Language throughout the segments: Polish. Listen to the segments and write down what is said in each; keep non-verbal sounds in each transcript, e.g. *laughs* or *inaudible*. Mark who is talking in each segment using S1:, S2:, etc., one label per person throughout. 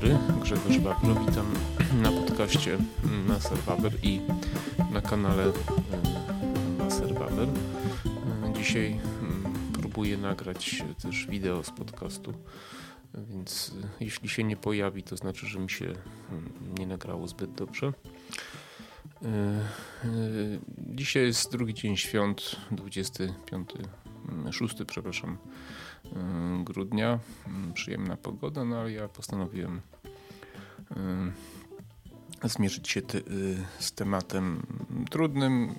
S1: dobry, Grzegorz Babro. Witam na podcaście Maser Baber i na kanale Maser Baber. Dzisiaj próbuję nagrać też wideo z podcastu, więc jeśli się nie pojawi, to znaczy, że mi się nie nagrało zbyt dobrze. Dzisiaj jest drugi dzień świąt, 25, 6, przepraszam, Y, grudnia. Mm, przyjemna pogoda, no ale ja postanowiłem y, zmierzyć się y, z tematem trudnym,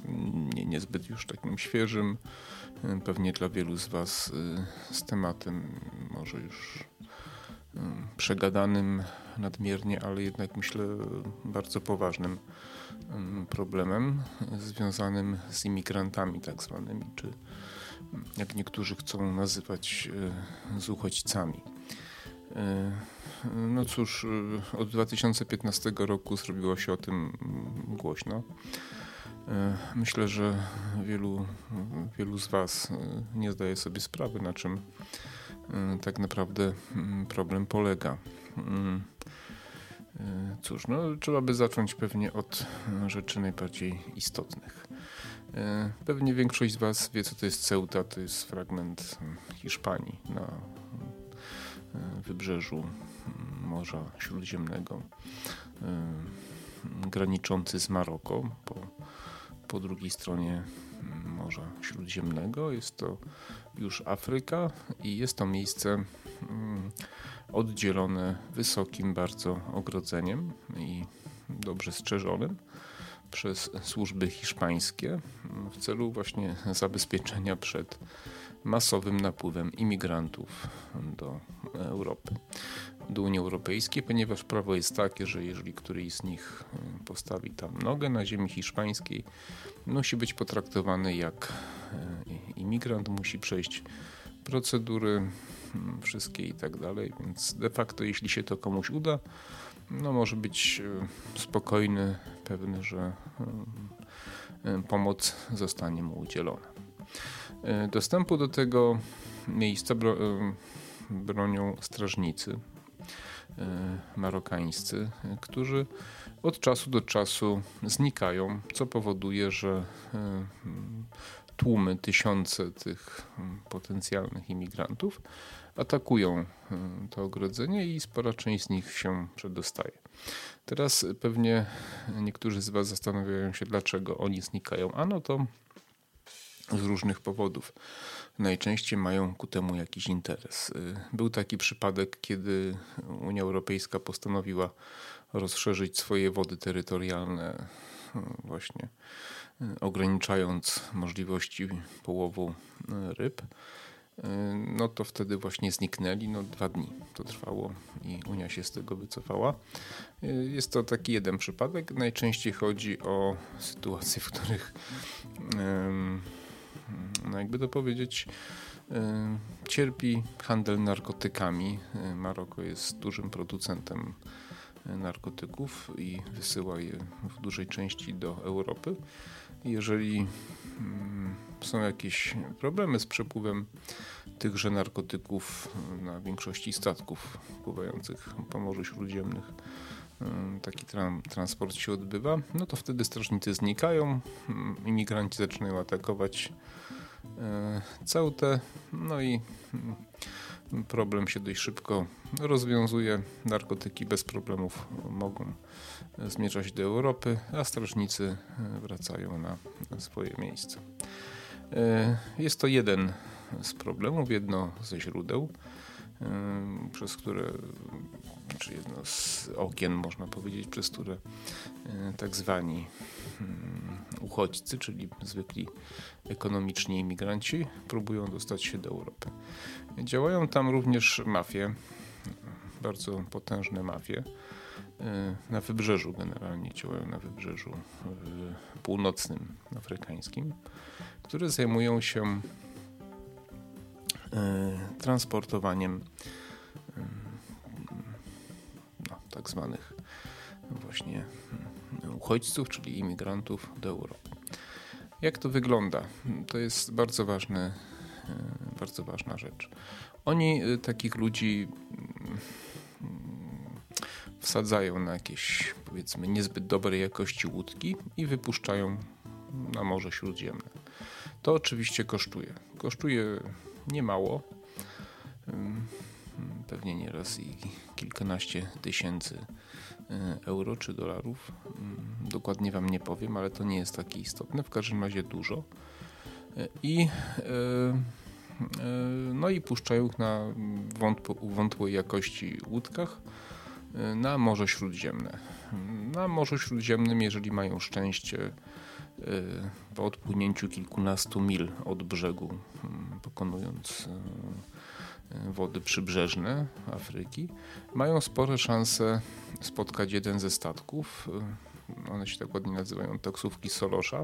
S1: nie, niezbyt już takim świeżym. Pewnie dla wielu z Was z tematem może już przegadanym nadmiernie, ale jednak myślę bardzo poważnym problemem związanym z imigrantami tak zwanymi, czy jak niektórzy chcą nazywać e, z uchodźcami. E, no cóż, e, od 2015 roku zrobiło się o tym głośno. Myślę, że wielu, wielu z Was nie zdaje sobie sprawy, na czym tak naprawdę problem polega. Cóż, no, trzeba by zacząć pewnie od rzeczy najbardziej istotnych. E, pewnie większość z Was wie, co to jest Ceuta. To jest fragment mm, Hiszpanii na e, wybrzeżu mm, Morza Śródziemnego, e, graniczący z Maroko po, po drugiej stronie mm, Morza Śródziemnego. Jest to już Afryka i jest to miejsce oddzielone wysokim bardzo ogrodzeniem i dobrze strzeżonym przez służby hiszpańskie w celu właśnie zabezpieczenia przed masowym napływem imigrantów do Europy, do Unii Europejskiej, ponieważ prawo jest takie, że jeżeli któryś z nich postawi tam nogę na ziemi hiszpańskiej, musi być potraktowany jak e, imigrant, musi przejść procedury wszystkie i tak dalej, więc de facto jeśli się to komuś uda, no może być e, spokojny, pewny, że e, e, pomoc zostanie mu udzielona. Dostępu do tego miejsca bronią strażnicy marokańscy, którzy od czasu do czasu znikają, co powoduje, że tłumy, tysiące tych potencjalnych imigrantów atakują y, to ogrodzenie i spora część z nich się przedostaje. Teraz pewnie niektórzy z Was zastanawiają się, dlaczego oni znikają. Ano to z różnych powodów. Najczęściej mają ku temu jakiś interes. Y, był taki przypadek, kiedy Unia Europejska postanowiła rozszerzyć swoje wody terytorialne, y, właśnie ograniczając możliwości połowu ryb no to wtedy właśnie zniknęli. No dwa dni to trwało i Unia się z tego wycofała. Jest to taki jeden przypadek. Najczęściej chodzi o sytuacje, w których no jakby to powiedzieć cierpi handel narkotykami. Maroko jest dużym producentem narkotyków i wysyła je w dużej części do Europy. Jeżeli są jakieś problemy z przepływem tychże narkotyków na większości statków pływających po Morzu Śródziemnych. Taki transport się odbywa, no to wtedy strażnicy znikają, imigranci zaczynają atakować e, Ceutę, no i problem się dość szybko rozwiązuje. Narkotyki bez problemów mogą zmierzać do Europy, a strażnicy wracają na swoje miejsce. E, jest to jeden z problemów, jedno ze źródeł, e, przez które, czy jedno z okien, można powiedzieć, przez które e, tak zwani mm, uchodźcy, czyli zwykli ekonomiczni imigranci, próbują dostać się do Europy. Działają tam również mafie, bardzo potężne mafie. Na wybrzeżu generalnie działają na wybrzeżu północnym afrykańskim które zajmują się e, transportowaniem e, tak zwanych właśnie e, uchodźców, czyli imigrantów do Europy. Jak to wygląda? To jest bardzo ważne, bardzo ważna rzecz. Oni takich ludzi wsadzają na jakieś powiedzmy niezbyt dobrej jakości łódki i wypuszczają na Morze Śródziemne. To oczywiście kosztuje. Kosztuje niemało. Pewnie nieraz i kilkanaście tysięcy e, euro czy dolarów. Dokładnie Wam nie powiem, ale to nie jest takie istotne. W każdym razie dużo. E, I e, no i puszczają ich na wątłej jakości łódkach na Morze Śródziemne. Na Morzu Śródziemnym, jeżeli mają szczęście, po odpłynięciu kilkunastu mil od brzegu, mm, pokonując wody przybrzeżne Afryki, mają spore szanse spotkać jeden ze statków. E, one się tak ładnie nazywają taksówki Solosza,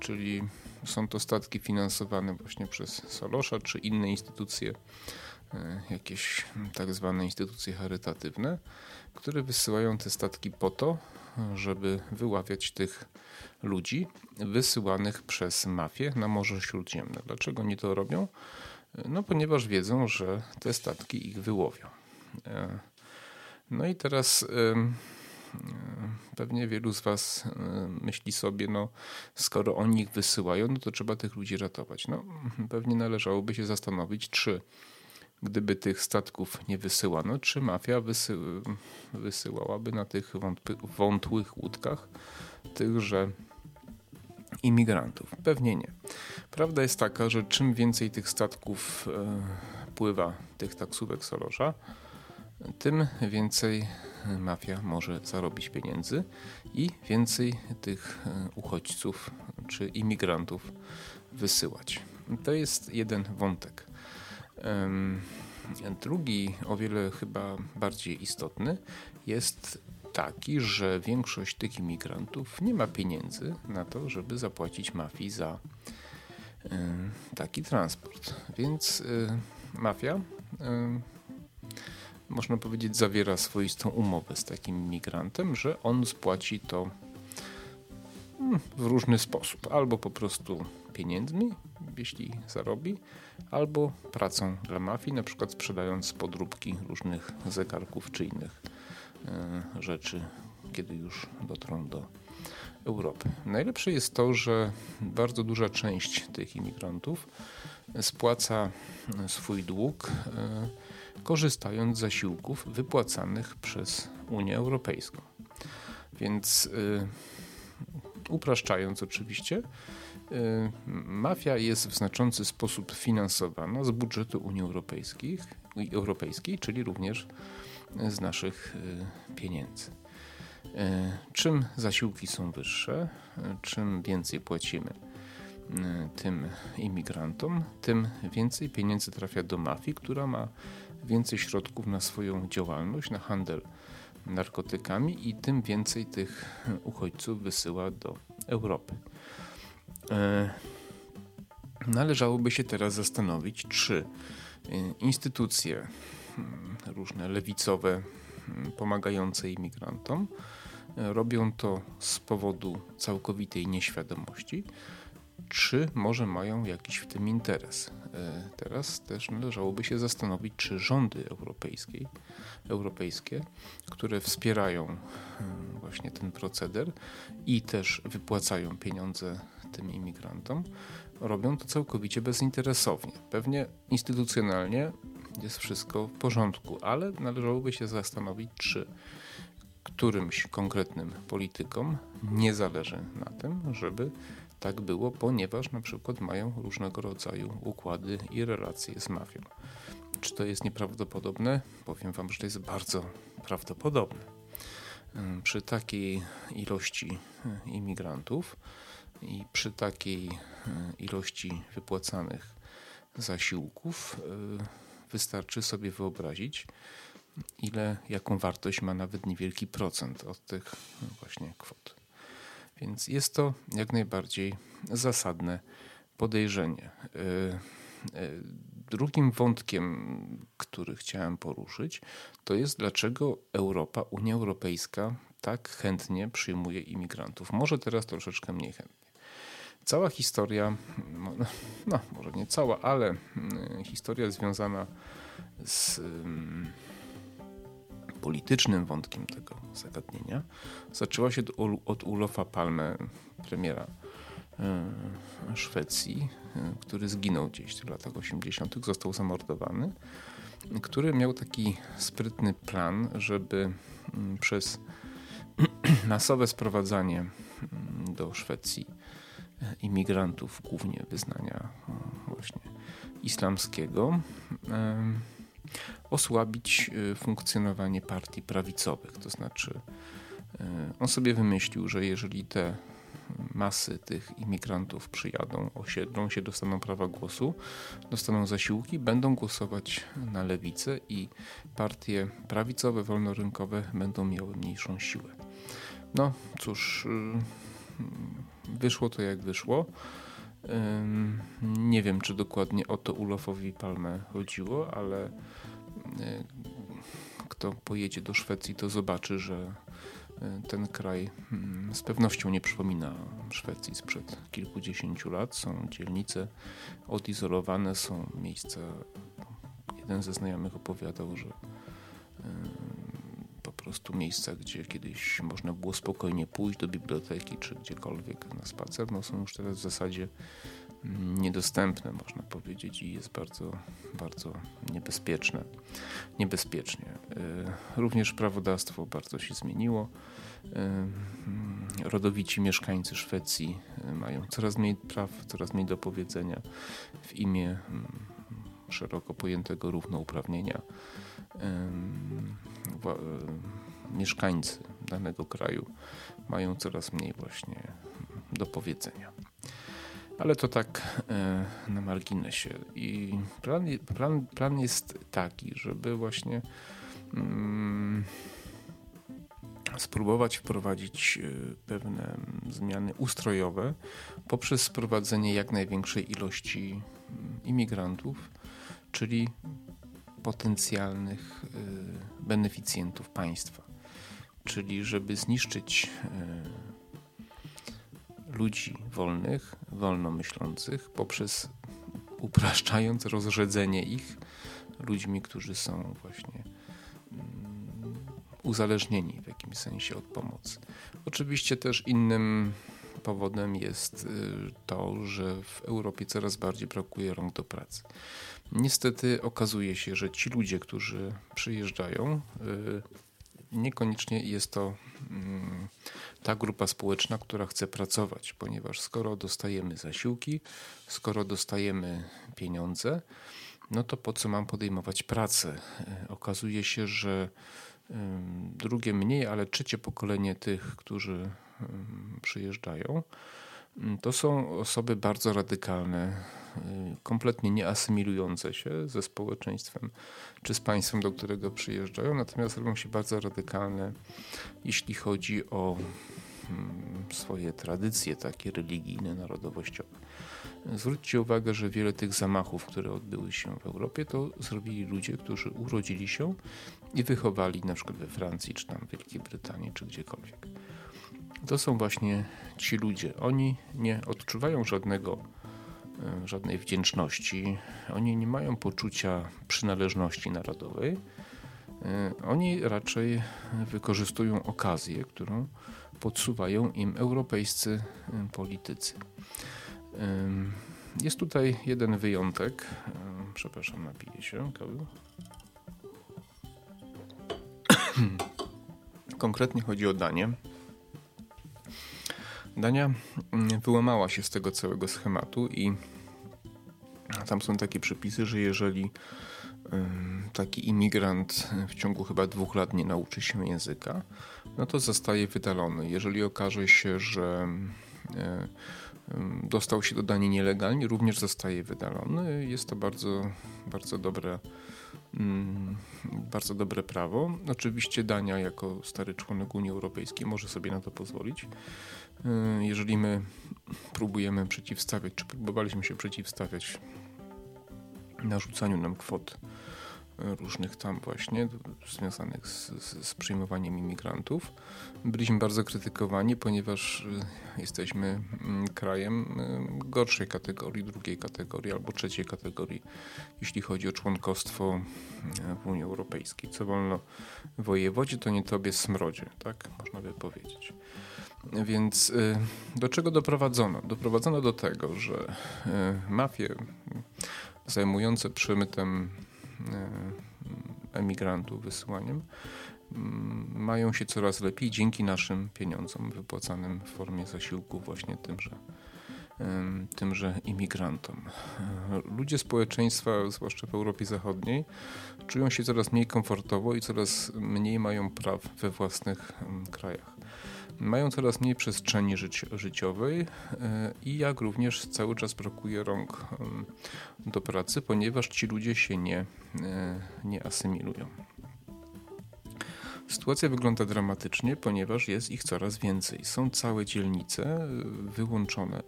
S1: czyli są to statki finansowane właśnie przez Solosza czy inne instytucje, jakieś tak zwane instytucje charytatywne, które wysyłają te statki po to, żeby wyławiać tych ludzi wysyłanych przez mafię na Morze Śródziemne. Dlaczego oni to robią? No ponieważ wiedzą, że te statki ich wyłowią. E, no i teraz e, pewnie wielu z Was e, myśli sobie, no skoro oni ich wysyłają, no to trzeba tych ludzi ratować. No pewnie należałoby się zastanowić, czy gdyby tych statków nie wysyłano, czy mafia wysy wysyłałaby na tych wątłych łódkach tychże imigrantów? Pewnie nie. Prawda jest taka, że czym więcej tych statków e, pływa, tych taksówek Solosza, tym więcej mafia może zarobić pieniędzy i więcej tych e, uchodźców czy imigrantów wysyłać. To jest jeden wątek. Drugi, o wiele chyba bardziej istotny, jest taki, że większość tych imigrantów nie ma pieniędzy na to, żeby zapłacić mafii za taki transport. Więc y, mafia, można powiedzieć, zawiera swoistą umowę z takim imigrantem, że on spłaci to mm, w różny sposób. Albo po prostu pieniędzmi, jeśli zarobi, albo pracą dla mafii, na przykład sprzedając podróbki różnych zegarków czy innych e, rzeczy, kiedy już dotrą do Europy. Najlepsze jest to, że bardzo duża część tych imigrantów spłaca swój dług, e, korzystając z zasiłków wypłacanych przez Unię Europejską. Więc e, upraszczając oczywiście, mafia jest w znaczący sposób finansowana z budżetu Unii Europejskiej, Europejskiej czyli również z naszych y, pieniędzy. Y, czym zasiłki są wyższe, czym więcej płacimy tym imigrantom, tym więcej pieniędzy trafia do mafii, która ma więcej środków na swoją działalność, na handel narkotykami i tym więcej tych uchodźców wysyła do Europy. Należałoby się teraz zastanowić, czy instytucje różne lewicowe hmm, pomagające imigrantom e, robią to z powodu całkowitej nieświadomości, czy może mają jakiś w tym interes. Teraz też należałoby się zastanowić, czy rządy europejskie, europejskie które wspierają hmm, właśnie ten proceder i też wypłacają pieniądze tym imigrantom, robią to całkowicie bezinteresownie. Pewnie instytucjonalnie jest wszystko w porządku, ale należałoby się zastanowić, czy którymś konkretnym politykom nie zależy na tym, żeby tak było, ponieważ na przykład mają różnego rodzaju układy i relacje z mafią. Czy to jest nieprawdopodobne? Powiem Wam, że to jest bardzo prawdopodobne. Przy takiej ilości imigrantów i przy takiej e, ilości wypłacanych zasiłków e, wystarczy sobie wyobrazić, ile, jaką wartość ma nawet niewielki procent od tych no właśnie kwot. Więc jest to jak najbardziej zasadne podejrzenie. E, drugim wątkiem, który chciałem poruszyć, to jest dlaczego Europa, Unia Europejska tak chętnie przyjmuje imigrantów. Może teraz troszeczkę mniej chętnie. Cała historia, no, no może nie cała, ale mm, historia związana z politycznym wątkiem tego zagadnienia zaczęła się od Ulofa Palme, premiera Szwecji, który zginął gdzieś w latach 80., został zamordowany, który miał taki sprytny plan, żeby mm, przez *clears throat* masowe sprowadzanie mm, do Szwecji e, imigrantów, głównie wyznania właśnie islamskiego, osłabić e, funkcjonowanie partii prawicowych. To znaczy, e, on sobie wymyślił, że jeżeli te masy tych imigrantów przyjadą, osiedlą się, dostaną prawa głosu, dostaną zasiłki, będą głosować na lewicę i partie prawicowe, wolnorynkowe będą miały mniejszą siłę. No cóż, y, wyszło to jak wyszło. Nie wiem, czy dokładnie o to Ulofowi Palmę chodziło, ale y, kto pojedzie do Szwecji, to zobaczy, że y, ten kraj mm, z pewnością nie przypomina Szwecji sprzed kilkudziesięciu lat. Są dzielnice odizolowane, są miejsca. Jeden ze znajomych opowiadał, że prostu miejsca, gdzie kiedyś można było spokojnie pójść do biblioteki czy gdziekolwiek na spacer, no są już teraz w zasadzie mm, niedostępne, można powiedzieć, i jest bardzo, bardzo niebezpieczne. Niebezpiecznie. Y, również prawodawstwo bardzo się zmieniło. Y, mm, rodowici mieszkańcy Szwecji y, mają coraz mniej praw, coraz mniej do powiedzenia w imię mm, szeroko pojętego równouprawnienia mieszkańcy danego kraju mają coraz mniej właśnie do powiedzenia. Ale to tak e, na marginesie. I plan, plan, plan jest taki, żeby właśnie mm, spróbować wprowadzić e, pewne zmiany ustrojowe poprzez sprowadzenie jak największej ilości mm, imigrantów, czyli potencjalnych y, beneficjentów państwa. Czyli żeby zniszczyć y, ludzi wolnych, wolno myślących, poprzez upraszczając rozrzedzenie ich ludźmi, którzy są właśnie mm, uzależnieni w jakimś sensie od pomocy. Oczywiście też innym powodem jest y, to, że w Europie coraz bardziej brakuje rąk do pracy. Niestety okazuje się, że ci ludzie, którzy przyjeżdżają, y, niekoniecznie jest to mm, ta grupa społeczna, która chce pracować, ponieważ skoro dostajemy zasiłki, skoro dostajemy pieniądze, no to po co mam podejmować pracę? Y, okazuje się, że drugie mniej, ale trzecie pokolenie tych, którzy przyjeżdżają, to są osoby bardzo radykalne, y, kompletnie nieasymilujące się ze społeczeństwem czy z państwem, do którego przyjeżdżają, natomiast robią się bardzo radykalne, jeśli chodzi o mm, swoje tradycje takie religijne, narodowościowe. Zwróćcie uwagę, że wiele tych zamachów, które odbyły się w Europie, to zrobili ludzie, którzy urodzili się i wychowali na przykład we Francji, czy tam w Wielkiej Brytanii, czy gdziekolwiek to są właśnie ci ludzie. Oni nie odczuwają żadnego, e, żadnej wdzięczności, oni nie mają poczucia przynależności narodowej. E, oni raczej wykorzystują okazję, którą podsuwają im europejscy e, politycy. Jest tutaj jeden wyjątek. Przepraszam, napiję się. Konkretnie chodzi o Danię. Dania mm, wyłamała się z tego całego schematu i tam są takie przepisy, że jeżeli taki imigrant w ciągu chyba dwóch lat nie nauczy się języka, no to zostaje wydalony. Jeżeli okaże się, że dostał się do Danii nielegalnie, również zostaje wydalony. Jest to bardzo, bardzo dobre Mm, bardzo dobre prawo. Oczywiście Dania jako stary członek Unii Europejskiej może sobie na to pozwolić. Y, jeżeli my próbujemy przeciwstawiać, czy próbowaliśmy się przeciwstawiać narzucaniu nam kwot różnych tam właśnie związanych z, z, z przyjmowaniem imigrantów. Byliśmy bardzo krytykowani, ponieważ y, jesteśmy mm, krajem y, gorszej kategorii, drugiej kategorii albo trzeciej kategorii, jeśli chodzi o członkostwo y, w Unii Europejskiej. Co wolno wojewodzie, to nie tobie smrodzie, tak można by powiedzieć. Więc do czego doprowadzono? Doprowadzono do tego, że mafie zajmujące przemytem e, emigrantów, wysyłaniem, mm, mają się coraz lepiej dzięki naszym pieniądzom wypłacanym w formie zasiłków właśnie tymże, tymże imigrantom. E, ludzie społeczeństwa, zwłaszcza w Europie Zachodniej, czują się coraz mniej komfortowo i coraz mniej mają praw we własnych krajach mają coraz mniej przestrzeni życi życiowej e, i jak również cały czas brakuje rąk do pracy, ponieważ ci ludzie się nie, e, nie asymilują. Sytuacja wygląda dramatycznie, ponieważ jest ich coraz więcej. Są całe dzielnice e, wyłączone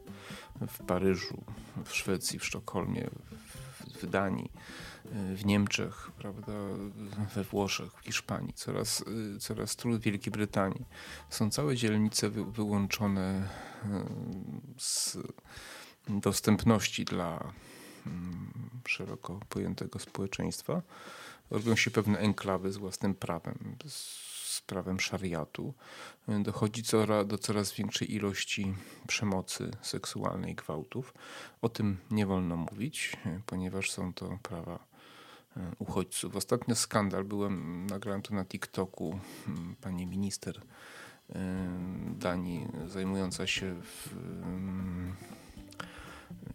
S1: w Paryżu, w Szwecji, w Sztokholmie, w Danii w Niemczech, prawda, we Włoszech, w Hiszpanii, coraz, coraz trudniej w Wielkiej Brytanii. Są całe dzielnice wy, wyłączone e, z dostępności dla mm, szeroko pojętego społeczeństwa. Robią się pewne enklawy z własnym prawem, z prawem szariatu. Dochodzi do coraz większej ilości przemocy seksualnej, gwałtów. O tym nie wolno mówić, ponieważ są to prawa E, uchodźców. Ostatnio skandal, byłem, nagrałem to na TikToku, pani minister e, Danii zajmująca się w,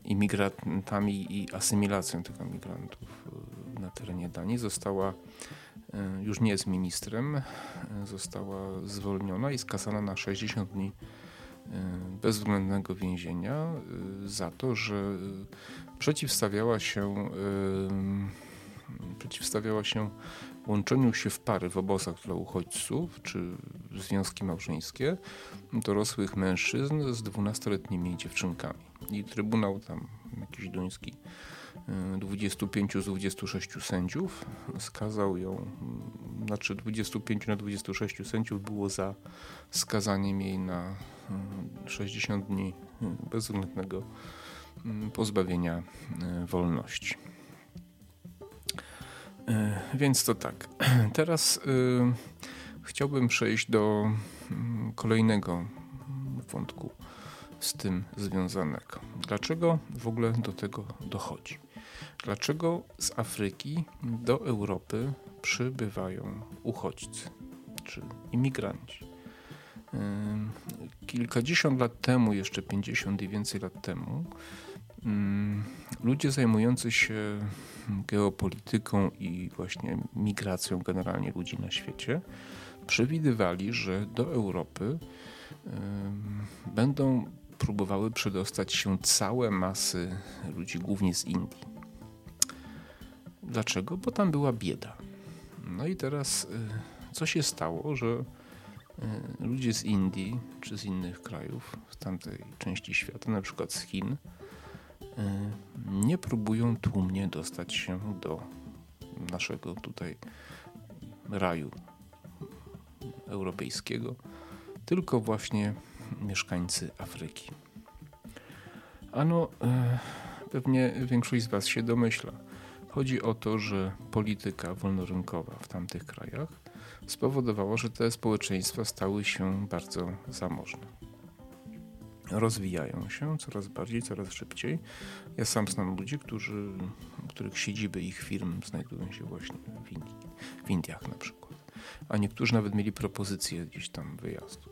S1: imigrantami i asymilacją tych imigrantów e, na terenie Danii została już nie jest ministrem, została zwolniona i skazana na 60 dni bezwzględnego więzienia za to, że przeciwstawiała się przeciwstawiała się łączeniu się w pary w obozach dla uchodźców czy związki małżeńskie dorosłych mężczyzn z dwunastoletnimi dziewczynkami. I Trybunał tam jakiś duński 25 z 26 sędziów skazał ją, znaczy 25 na 26 sędziów było za skazaniem jej na 60 dni bezwzględnego pozbawienia wolności. Więc to tak. *clears throat* Teraz y, chciałbym przejść do y, kolejnego wątku z tym związanego. Dlaczego w ogóle do tego dochodzi? Dlaczego z Afryki do Europy przybywają uchodźcy czy imigranci? Kilkadziesiąt lat temu, jeszcze 50 i więcej lat temu, ludzie zajmujący się geopolityką i właśnie migracją generalnie ludzi na świecie przewidywali, że do Europy będą próbowały przedostać się całe masy ludzi, głównie z Indii. Dlaczego? Bo tam była bieda. No i teraz y, co się stało, że y, ludzie z Indii czy z innych krajów, z tamtej części świata, na przykład z Chin, E, nie próbują tłumnie dostać się do naszego tutaj raju europejskiego, tylko właśnie mieszkańcy Afryki. Ano, e, pewnie większość z Was się domyśla. Chodzi o to, że polityka wolnorynkowa w tamtych krajach spowodowała, że te społeczeństwa stały się bardzo zamożne rozwijają się coraz bardziej, coraz szybciej. Ja sam znam ludzi, którzy, których siedziby ich firm znajdują się właśnie w, Indii, w Indiach na przykład. A niektórzy nawet mieli propozycję gdzieś tam wyjazdu.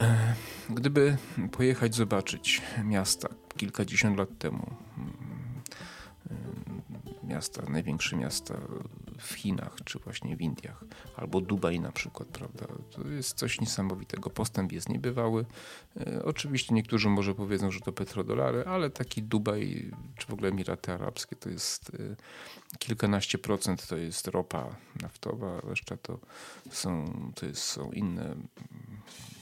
S1: E, gdyby pojechać zobaczyć miasta kilkadziesiąt lat temu, mm, e, miasta, największe miasta w Chinach, czy właśnie w Indiach, albo Dubaj na przykład, prawda? To jest coś niesamowitego. Postęp jest niebywały. E, oczywiście niektórzy może powiedzą, że to petrodolary, ale taki Dubaj, czy w ogóle Emiraty Arabskie to jest kilkanaście procent to jest ropa naftowa, reszta to są, to jest, są inne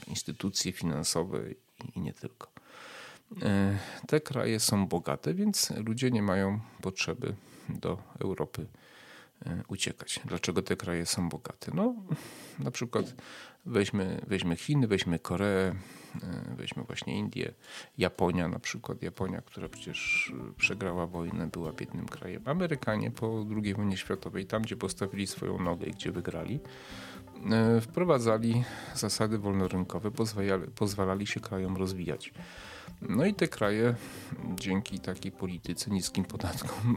S1: instytucje finansowe i nie tylko. E, te kraje są bogate, więc ludzie nie mają potrzeby do Europy uciekać. Dlaczego te kraje są bogate? No, na przykład weźmy, weźmy Chiny, weźmy Koreę, weźmy właśnie Indię, Japonia na przykład. Japonia, która przecież przegrała wojnę, była biednym krajem. Amerykanie po II wojnie światowej, tam gdzie postawili swoją nogę i gdzie wygrali, E, wprowadzali zasady wolnorynkowe, pozwalali, pozwalali się krajom rozwijać. No i te kraje dzięki takiej polityce, niskim podatkom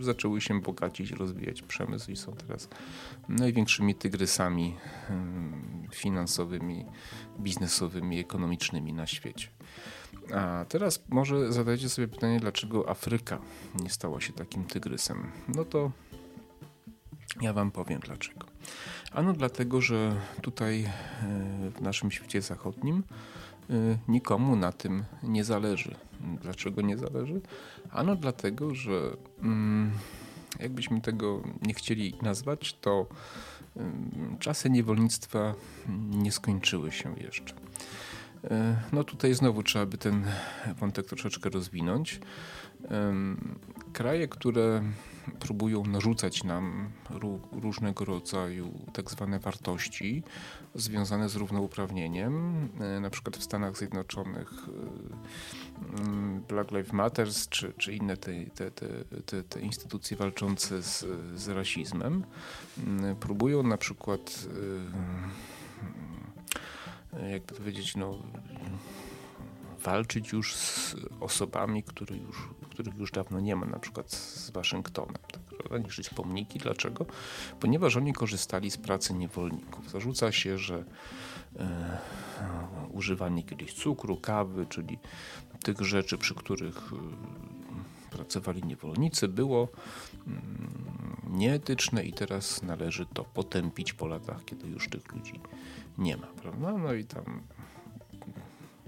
S1: e, zaczęły się bogacić, rozwijać przemysł i są teraz największymi tygrysami e, finansowymi, biznesowymi, ekonomicznymi na świecie. A teraz może zadajcie sobie pytanie, dlaczego Afryka nie stała się takim tygrysem. No to ja wam powiem dlaczego. Ano dlatego, że tutaj e, w naszym świecie zachodnim e, nikomu na tym nie zależy. Dlaczego nie zależy? Ano dlatego, że mm, jakbyśmy tego nie chcieli nazwać, to mm, czasy niewolnictwa nie skończyły się jeszcze. E, no tutaj znowu trzeba by ten wątek troszeczkę rozwinąć. Kraje, które próbują narzucać nam różnego rodzaju tak zwane wartości związane z równouprawnieniem. E, na przykład w Stanach Zjednoczonych e, Black Lives Matter czy, czy inne te, te, te, te, instytucje walczące z, z rasizmem próbują na przykład e, jakby powiedzieć, no walczyć już z osobami, które już, których już dawno nie ma, na przykład z Waszyngtonem. Tak, niszczyć pomniki. Dlaczego? Ponieważ oni korzystali z pracy niewolników. Zarzuca się, że e, używanie kiedyś cukru, kawy, czyli tych rzeczy, przy których e, pracowali niewolnicy, było mm, nieetyczne i teraz należy to potępić po latach, kiedy już tych ludzi nie ma. Prawda? No i tam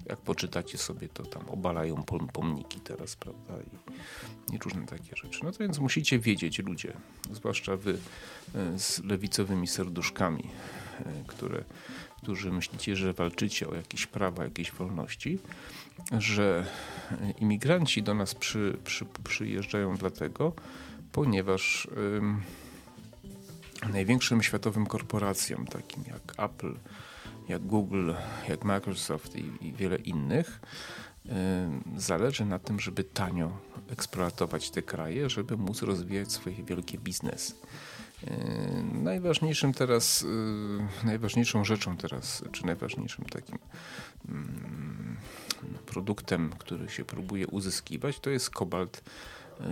S1: jak poczytacie sobie, to tam obalają pomniki teraz, prawda? I, I, różne takie rzeczy. No to więc musicie wiedzieć, ludzie, zwłaszcza wy e, z lewicowymi serduszkami, e, które, którzy myślicie, że walczycie o jakieś prawa, jakieś wolności, że imigranci do nas przy, przy, przyjeżdżają dlatego, ponieważ największym światowym korporacjom, takim jak Apple, jak Google, jak Microsoft i, i wiele innych, zależy na tym, żeby tanio eksploatować te kraje, żeby móc rozwijać swoje wielkie biznesy. Najważniejszym teraz, y, najważniejszą rzeczą teraz, czy najważniejszym takim mm, produktem, który się próbuje uzyskiwać, to jest kobalt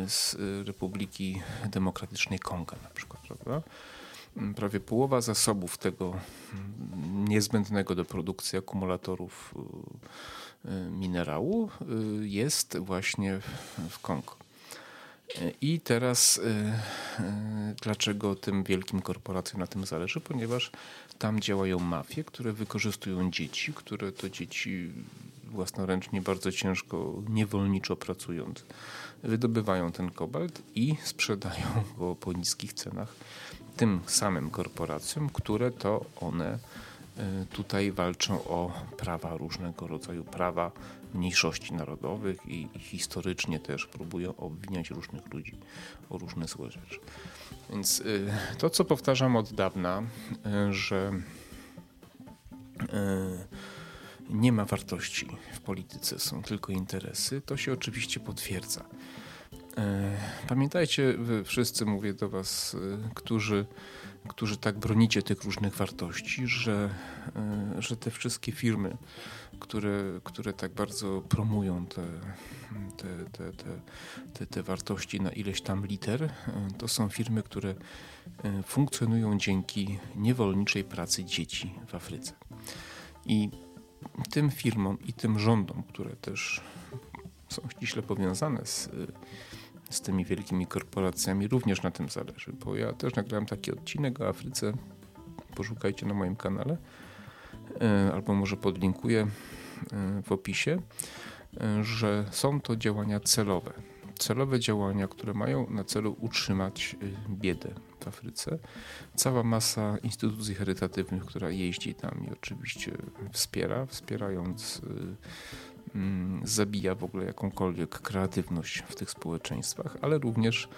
S1: z Republiki Demokratycznej Konga na przykład, prawda? Prawie połowa zasobów tego niezbędnego do produkcji akumulatorów y, y, minerału y, jest właśnie w Kongo. I teraz dlaczego tym wielkim korporacjom na tym zależy? Ponieważ tam działają mafie, które wykorzystują dzieci, które to dzieci własnoręcznie bardzo ciężko, niewolniczo pracując, wydobywają ten kobalt i sprzedają go po niskich cenach tym samym korporacjom, które to one e, tutaj walczą o prawa różnego rodzaju, prawa mniejszości narodowych i, historycznie też próbują obwiniać różnych ludzi o różne złe rzeczy. Więc e, to, co powtarzam od dawna, e, że nie ma wartości w polityce, są tylko interesy, to się oczywiście potwierdza. E, pamiętajcie, wy wszyscy mówię do Was, e, którzy, którzy tak bronicie tych różnych wartości, że, e, że te wszystkie firmy, które, które tak bardzo promują te, te, te, te, te, te wartości na ileś tam liter, to są firmy, które funkcjonują dzięki niewolniczej pracy dzieci w Afryce. I tym firmom i tym rządom, które też są ściśle powiązane z z tymi wielkimi korporacjami również na tym zależy, bo ja też nagrałem taki odcinek o Afryce, poszukajcie na moim kanale, e, albo może podlinkuję e, w opisie, e, że są to działania celowe. Celowe działania, które mają na celu utrzymać biedę w Afryce. Cała masa instytucji charytatywnych, która jeździ tam i oczywiście wspiera, wspierając zabija w ogóle jakąkolwiek kreatywność w tych społeczeństwach, ale również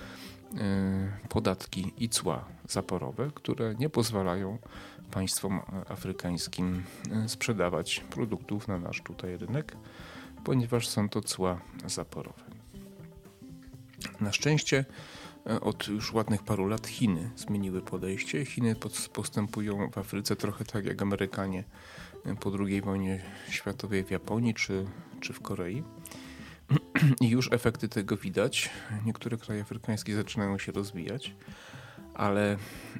S1: podatki i cła zaporowe, które nie pozwalają państwom afrykańskim sprzedawać produktów na nasz tutaj rynek, ponieważ są to cła zaporowe. Na szczęście e, od już ładnych paru lat Chiny zmieniły podejście. Chiny postępują w Afryce trochę tak jak Amerykanie e, po II wojnie światowej w Japonii czy, czy w Korei. *clears throat* I już efekty tego widać. Niektóre kraje afrykańskie zaczynają się rozwijać, ale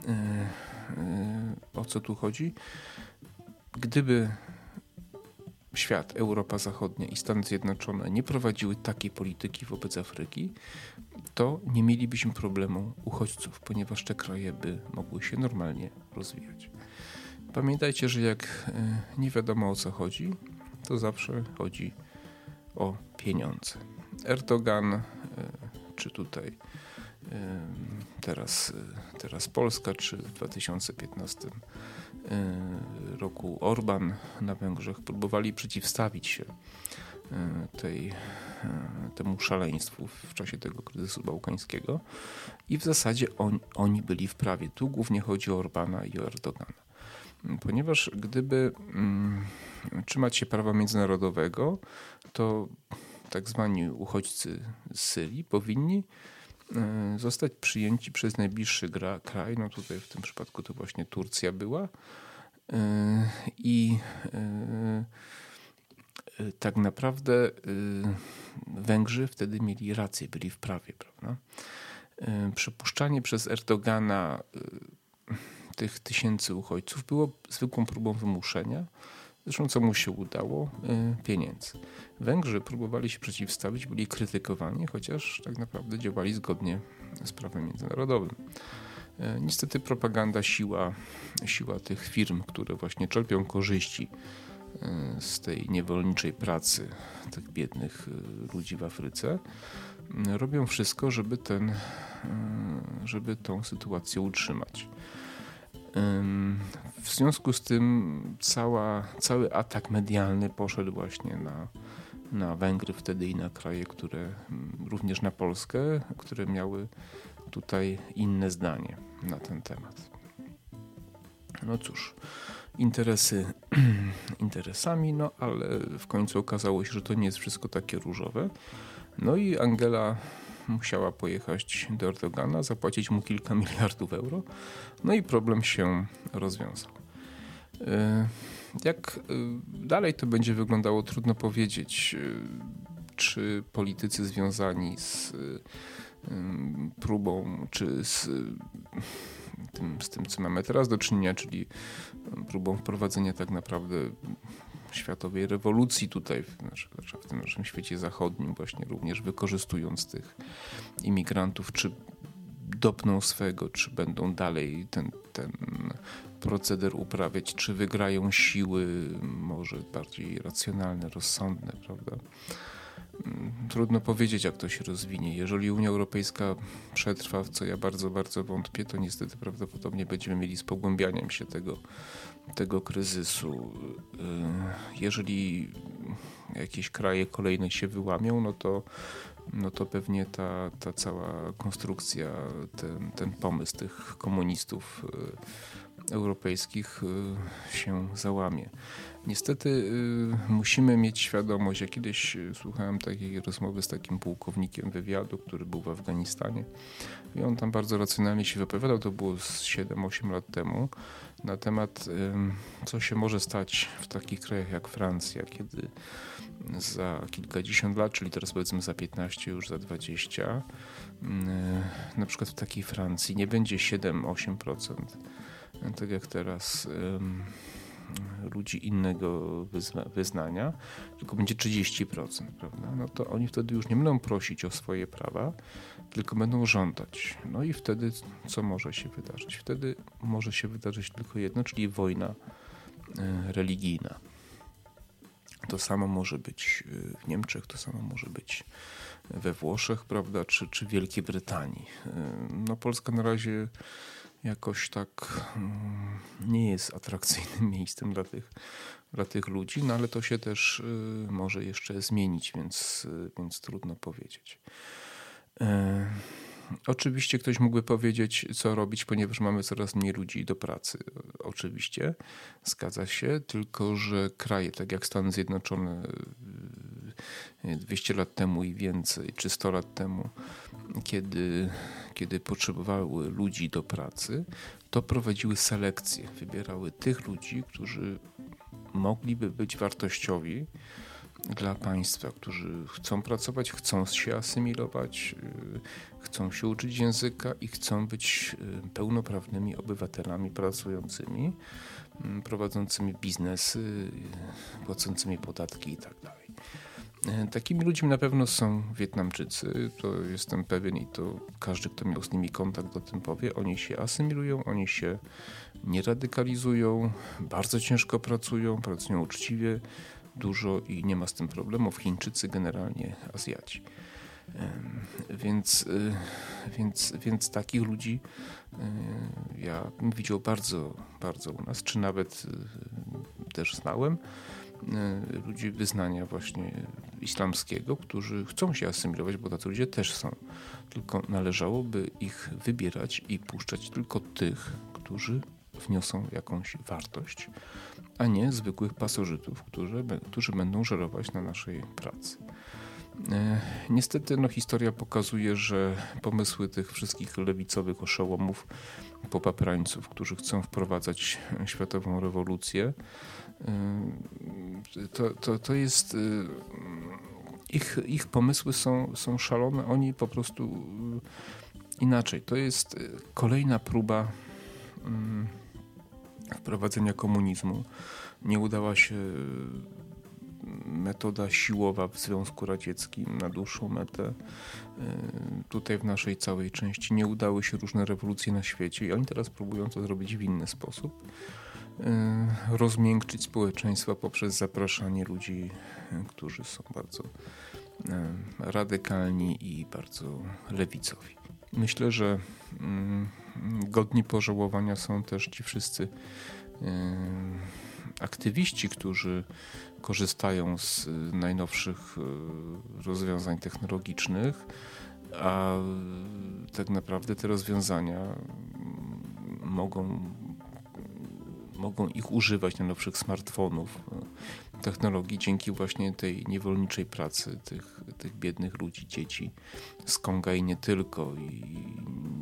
S1: yy, o co tu chodzi? Gdyby świat, Europa Zachodnia i Stany Zjednoczone nie prowadziły takiej polityki wobec Afryki, to nie mielibyśmy problemu uchodźców, ponieważ te kraje by mogły się normalnie rozwijać. Pamiętajcie, że jak e, nie wiadomo o co chodzi, to zawsze chodzi o pieniądze. Erdogan, e, czy tutaj e, teraz, teraz Polska, czy w 2015 E, roku Orban na Węgrzech próbowali przeciwstawić się tej, e, temu szaleństwu w czasie tego kryzysu bałkańskiego i w zasadzie on, oni byli w prawie. Tu głównie chodzi o Orbana i o Erdogana. Ponieważ gdyby mm, trzymać się prawa międzynarodowego, to tak zwani uchodźcy z Syrii powinni E, zostać przyjęci przez najbliższy gra, kraj, no tutaj w tym przypadku to właśnie Turcja była e, i e, tak naprawdę Węgrzy wtedy mieli rację, byli w prawie, prawda? Przepuszczanie przez Erdogana tych tysięcy uchodźców było zwykłą próbą wymuszenia, Zresztą co mu się udało? Y, pieniędzy. Węgrzy próbowali się przeciwstawić, byli krytykowani, chociaż tak naprawdę działali zgodnie z prawem międzynarodowym. Y, niestety propaganda, siła, siła tych firm, które właśnie czerpią korzyści y, z tej niewolniczej pracy tych biednych ludzi w Afryce, robią wszystko, żeby, ten, żeby tą sytuację utrzymać. W związku z tym cała, cały atak medialny poszedł właśnie na, na Węgry wtedy i na kraje, które mm, również na Polskę, które miały tutaj inne zdanie na ten temat. No cóż, interesy *clears throat* interesami, no ale w końcu okazało się, że to nie jest wszystko takie różowe. No i Angela musiała pojechać do Erdogana, zapłacić mu kilka *laughs* miliardów euro, no i problem się rozwiązał. E, jak e, dalej to będzie wyglądało, trudno powiedzieć. E, czy politycy związani z próbą, czy z tym, z tym, co mamy teraz do czynienia, czyli próbą wprowadzenia tak naprawdę światowej rewolucji tutaj, w tym naszym świecie zachodnim, właśnie również wykorzystując tych imigrantów, czy dopną swego, czy będą dalej ten, ten proceder uprawiać, czy wygrają siły może bardziej racjonalne, rozsądne, prawda? Trudno powiedzieć, jak to się rozwinie. Jeżeli Unia Europejska przetrwa, w co ja bardzo, bardzo wątpię, to niestety prawdopodobnie będziemy mieli z pogłębianiem się tego, tego kryzysu. Y, jeżeli jakieś kraje kolejne się wyłamią, no to, no to pewnie ta, ta cała konstrukcja, ten, ten pomysł tych komunistów y, europejskich y, się załamie. Niestety y, musimy mieć świadomość, ja kiedyś y, słuchałem takiej rozmowy z takim pułkownikiem wywiadu, który był w Afganistanie i on tam bardzo racjonalnie się wypowiadał, to było 7-8 lat temu, na temat co się może stać w takich krajach jak Francja, kiedy za kilkadziesiąt lat, czyli teraz powiedzmy za 15, już za 20, na przykład w takiej Francji nie będzie 7-8%, tak jak teraz ludzi innego wyznania, tylko będzie 30%, prawda? No to oni wtedy już nie będą prosić o swoje prawa, tylko będą żądać. No i wtedy co może się wydarzyć? Wtedy może się wydarzyć tylko jedno, czyli wojna e, religijna. To samo może być e, w Niemczech, to samo może być we Włoszech, prawda, czy, czy Wielkiej Brytanii. E, no Polska na razie jakoś tak mm, nie jest atrakcyjnym *laughs* miejscem dla tych, dla tych ludzi, no ale to się też y, może jeszcze zmienić, więc, y, więc trudno powiedzieć. E, Oczywiście ktoś mógłby powiedzieć, co robić, ponieważ mamy coraz mniej ludzi do pracy. Oczywiście, zgadza się, tylko że kraje, tak jak Stany Zjednoczone 200 lat temu i więcej, czy 100 lat temu, kiedy, kiedy potrzebowały ludzi do pracy, to prowadziły selekcję. Wybierały tych ludzi, którzy mogliby być wartościowi dla państwa, którzy chcą pracować, chcą się asymilować, y, chcą się uczyć języka i chcą być y, pełnoprawnymi obywatelami pracującymi, mm, prowadzącymi biznesy, y, płacącymi podatki itd. Tak takimi ludźmi na pewno są Wietnamczycy, to jestem pewien i to każdy, kto miał z nimi kontakt, o tym powie. Oni się asymilują, oni się nie radykalizują, bardzo ciężko pracują, pracują uczciwie, dużo i nie ma z tym problemów. Chińczycy generalnie Azjaci. Więc, y, więc, więc takich ludzi y, ja widział bardzo, bardzo u nas, czy nawet też znałem ludzi wyznania właśnie islamskiego, którzy chcą się asymilować, bo tacy ludzie też są. Tylko należałoby ich wybierać i puszczać tylko tych, którzy wniosą jakąś wartość, a nie zwykłych pasożytów, którzy, którzy będą żerować na naszej pracy. E, niestety no, historia pokazuje, że pomysły tych wszystkich lewicowych oszołomów, popaprańców, którzy chcą wprowadzać światową rewolucję, e, to, to, to jest. Ich, ich pomysły są, są szalone, oni po prostu inaczej. To jest kolejna próba mm, wprowadzenia komunizmu. Nie udała się metoda siłowa w Związku Radzieckim na dłuższą metę. Tutaj w naszej całej części nie udały się różne rewolucje na świecie i oni teraz próbują to zrobić w inny sposób. E, rozmiękczyć społeczeństwo poprzez zapraszanie ludzi, którzy są bardzo e, radykalni i bardzo lewicowi. Myślę, że mm, godni pożałowania są też ci wszyscy aktywiści, którzy korzystają z y, najnowszych y, rozwiązań technologicznych, a tak naprawdę te rozwiązania mm, mogą, mogą ich używać najnowszych smartfonów, y, technologii dzięki właśnie tej niewolniczej pracy tych, tych biednych ludzi, dzieci z Konga i nie tylko. I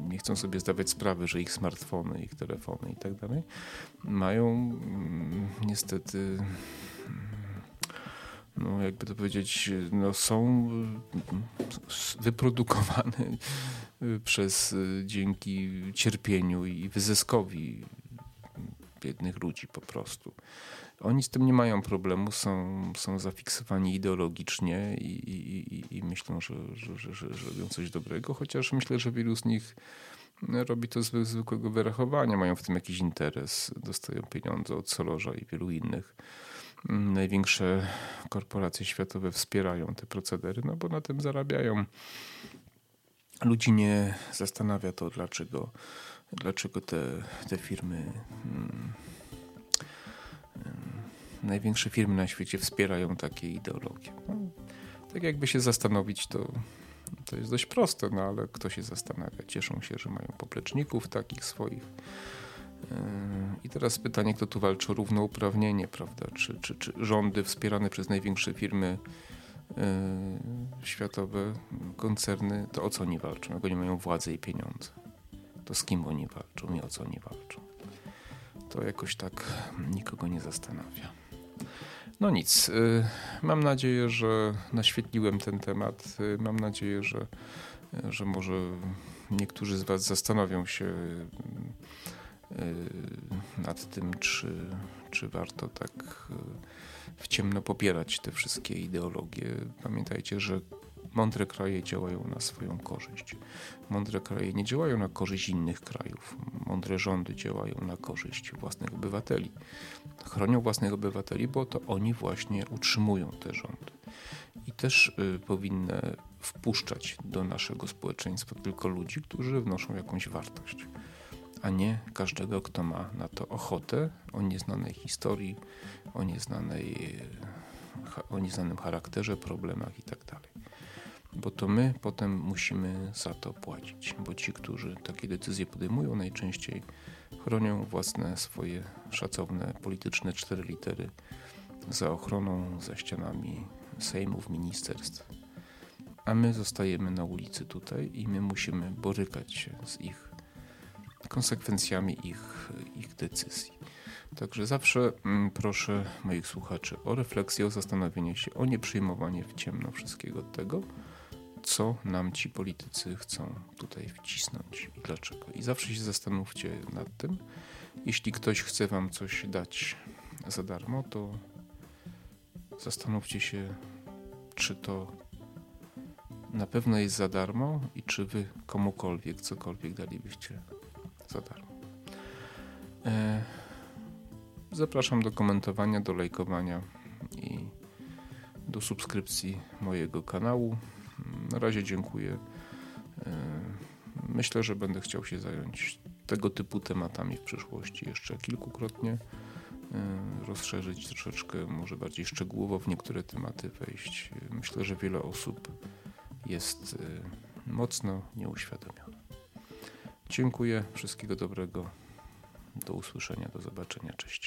S1: nie chcą sobie zdawać sprawy, że ich smartfony, ich telefony i tak dalej mają mm, niestety no jakby to powiedzieć, no są y, wyprodukowane y, przez y, dzięki cierpieniu i wyzyskowi biednych ludzi po prostu. Oni z tym nie mają problemu, są, są zafiksowani ideologicznie i, i, i myślą, że, że, że, że, robią coś dobrego, chociaż myślę, że wielu z nich robi to z zwykłego wyrachowania, mają w tym jakiś interes, dostają pieniądze od Solorza i wielu innych największe korporacje światowe wspierają te procedery, no bo na tym zarabiają. Ludzi nie zastanawia to, dlaczego, dlaczego te, te firmy, hmm, największe firmy na świecie wspierają takie ideologie. No, tak jakby się zastanowić, to, to jest dość proste, no ale kto się zastanawia? Cieszą się, że mają popleczników takich swoich i teraz pytanie, kto tu walczy o równouprawnienie, prawda? Czy, czy, czy rządy wspierane przez największe firmy yy, światowe, koncerny, to o co oni walczą? Jak oni mają władzę i pieniądze? To z kim oni walczą i o co oni walczą? To jakoś tak nikogo nie zastanawia. No nic. Yy, mam nadzieję, że naświetliłem ten temat. Yy, mam nadzieję, że, że może niektórzy z Was zastanowią się Y, nad tym, czy, czy warto tak y, w ciemno popierać te wszystkie ideologie. Pamiętajcie, że mądre kraje działają na swoją korzyść. Mądre kraje nie działają na korzyść innych krajów. Mądre rządy działają na korzyść własnych obywateli. Chronią własnych obywateli, bo to oni właśnie utrzymują te rządy. I też y, powinny wpuszczać do naszego społeczeństwa tylko ludzi, którzy wnoszą jakąś wartość a nie każdego, kto ma na to ochotę, o nieznanej historii, o, nieznanej, o nieznanym charakterze, problemach itd. Bo to my potem musimy za to płacić, bo ci, którzy takie decyzje podejmują, najczęściej chronią własne swoje szacowne polityczne cztery litery za ochroną, za ścianami sejmów, ministerstw. A my zostajemy na ulicy tutaj i my musimy borykać się z ich konsekwencjami ich, ich decyzji. Także zawsze mm, proszę moich słuchaczy o refleksję, o zastanowienie się, o nieprzyjmowanie w ciemno wszystkiego tego, co nam ci politycy chcą tutaj wcisnąć i dlaczego. I zawsze się zastanówcie nad tym. Jeśli ktoś chce wam coś dać za darmo, to zastanówcie się, czy to na pewno jest za darmo i czy wy komukolwiek cokolwiek dalibyście za darmo. E, zapraszam do komentowania, do lajkowania i do subskrypcji mojego kanału. Na razie dziękuję. E, myślę, że będę chciał się zająć tego typu tematami w przyszłości jeszcze kilkukrotnie. E, rozszerzyć troszeczkę, może bardziej szczegółowo w niektóre tematy wejść. Myślę, że wiele osób jest mocno nieuświadomione. Dziękuję, wszystkiego dobrego. Do usłyszenia, do zobaczenia, cześć.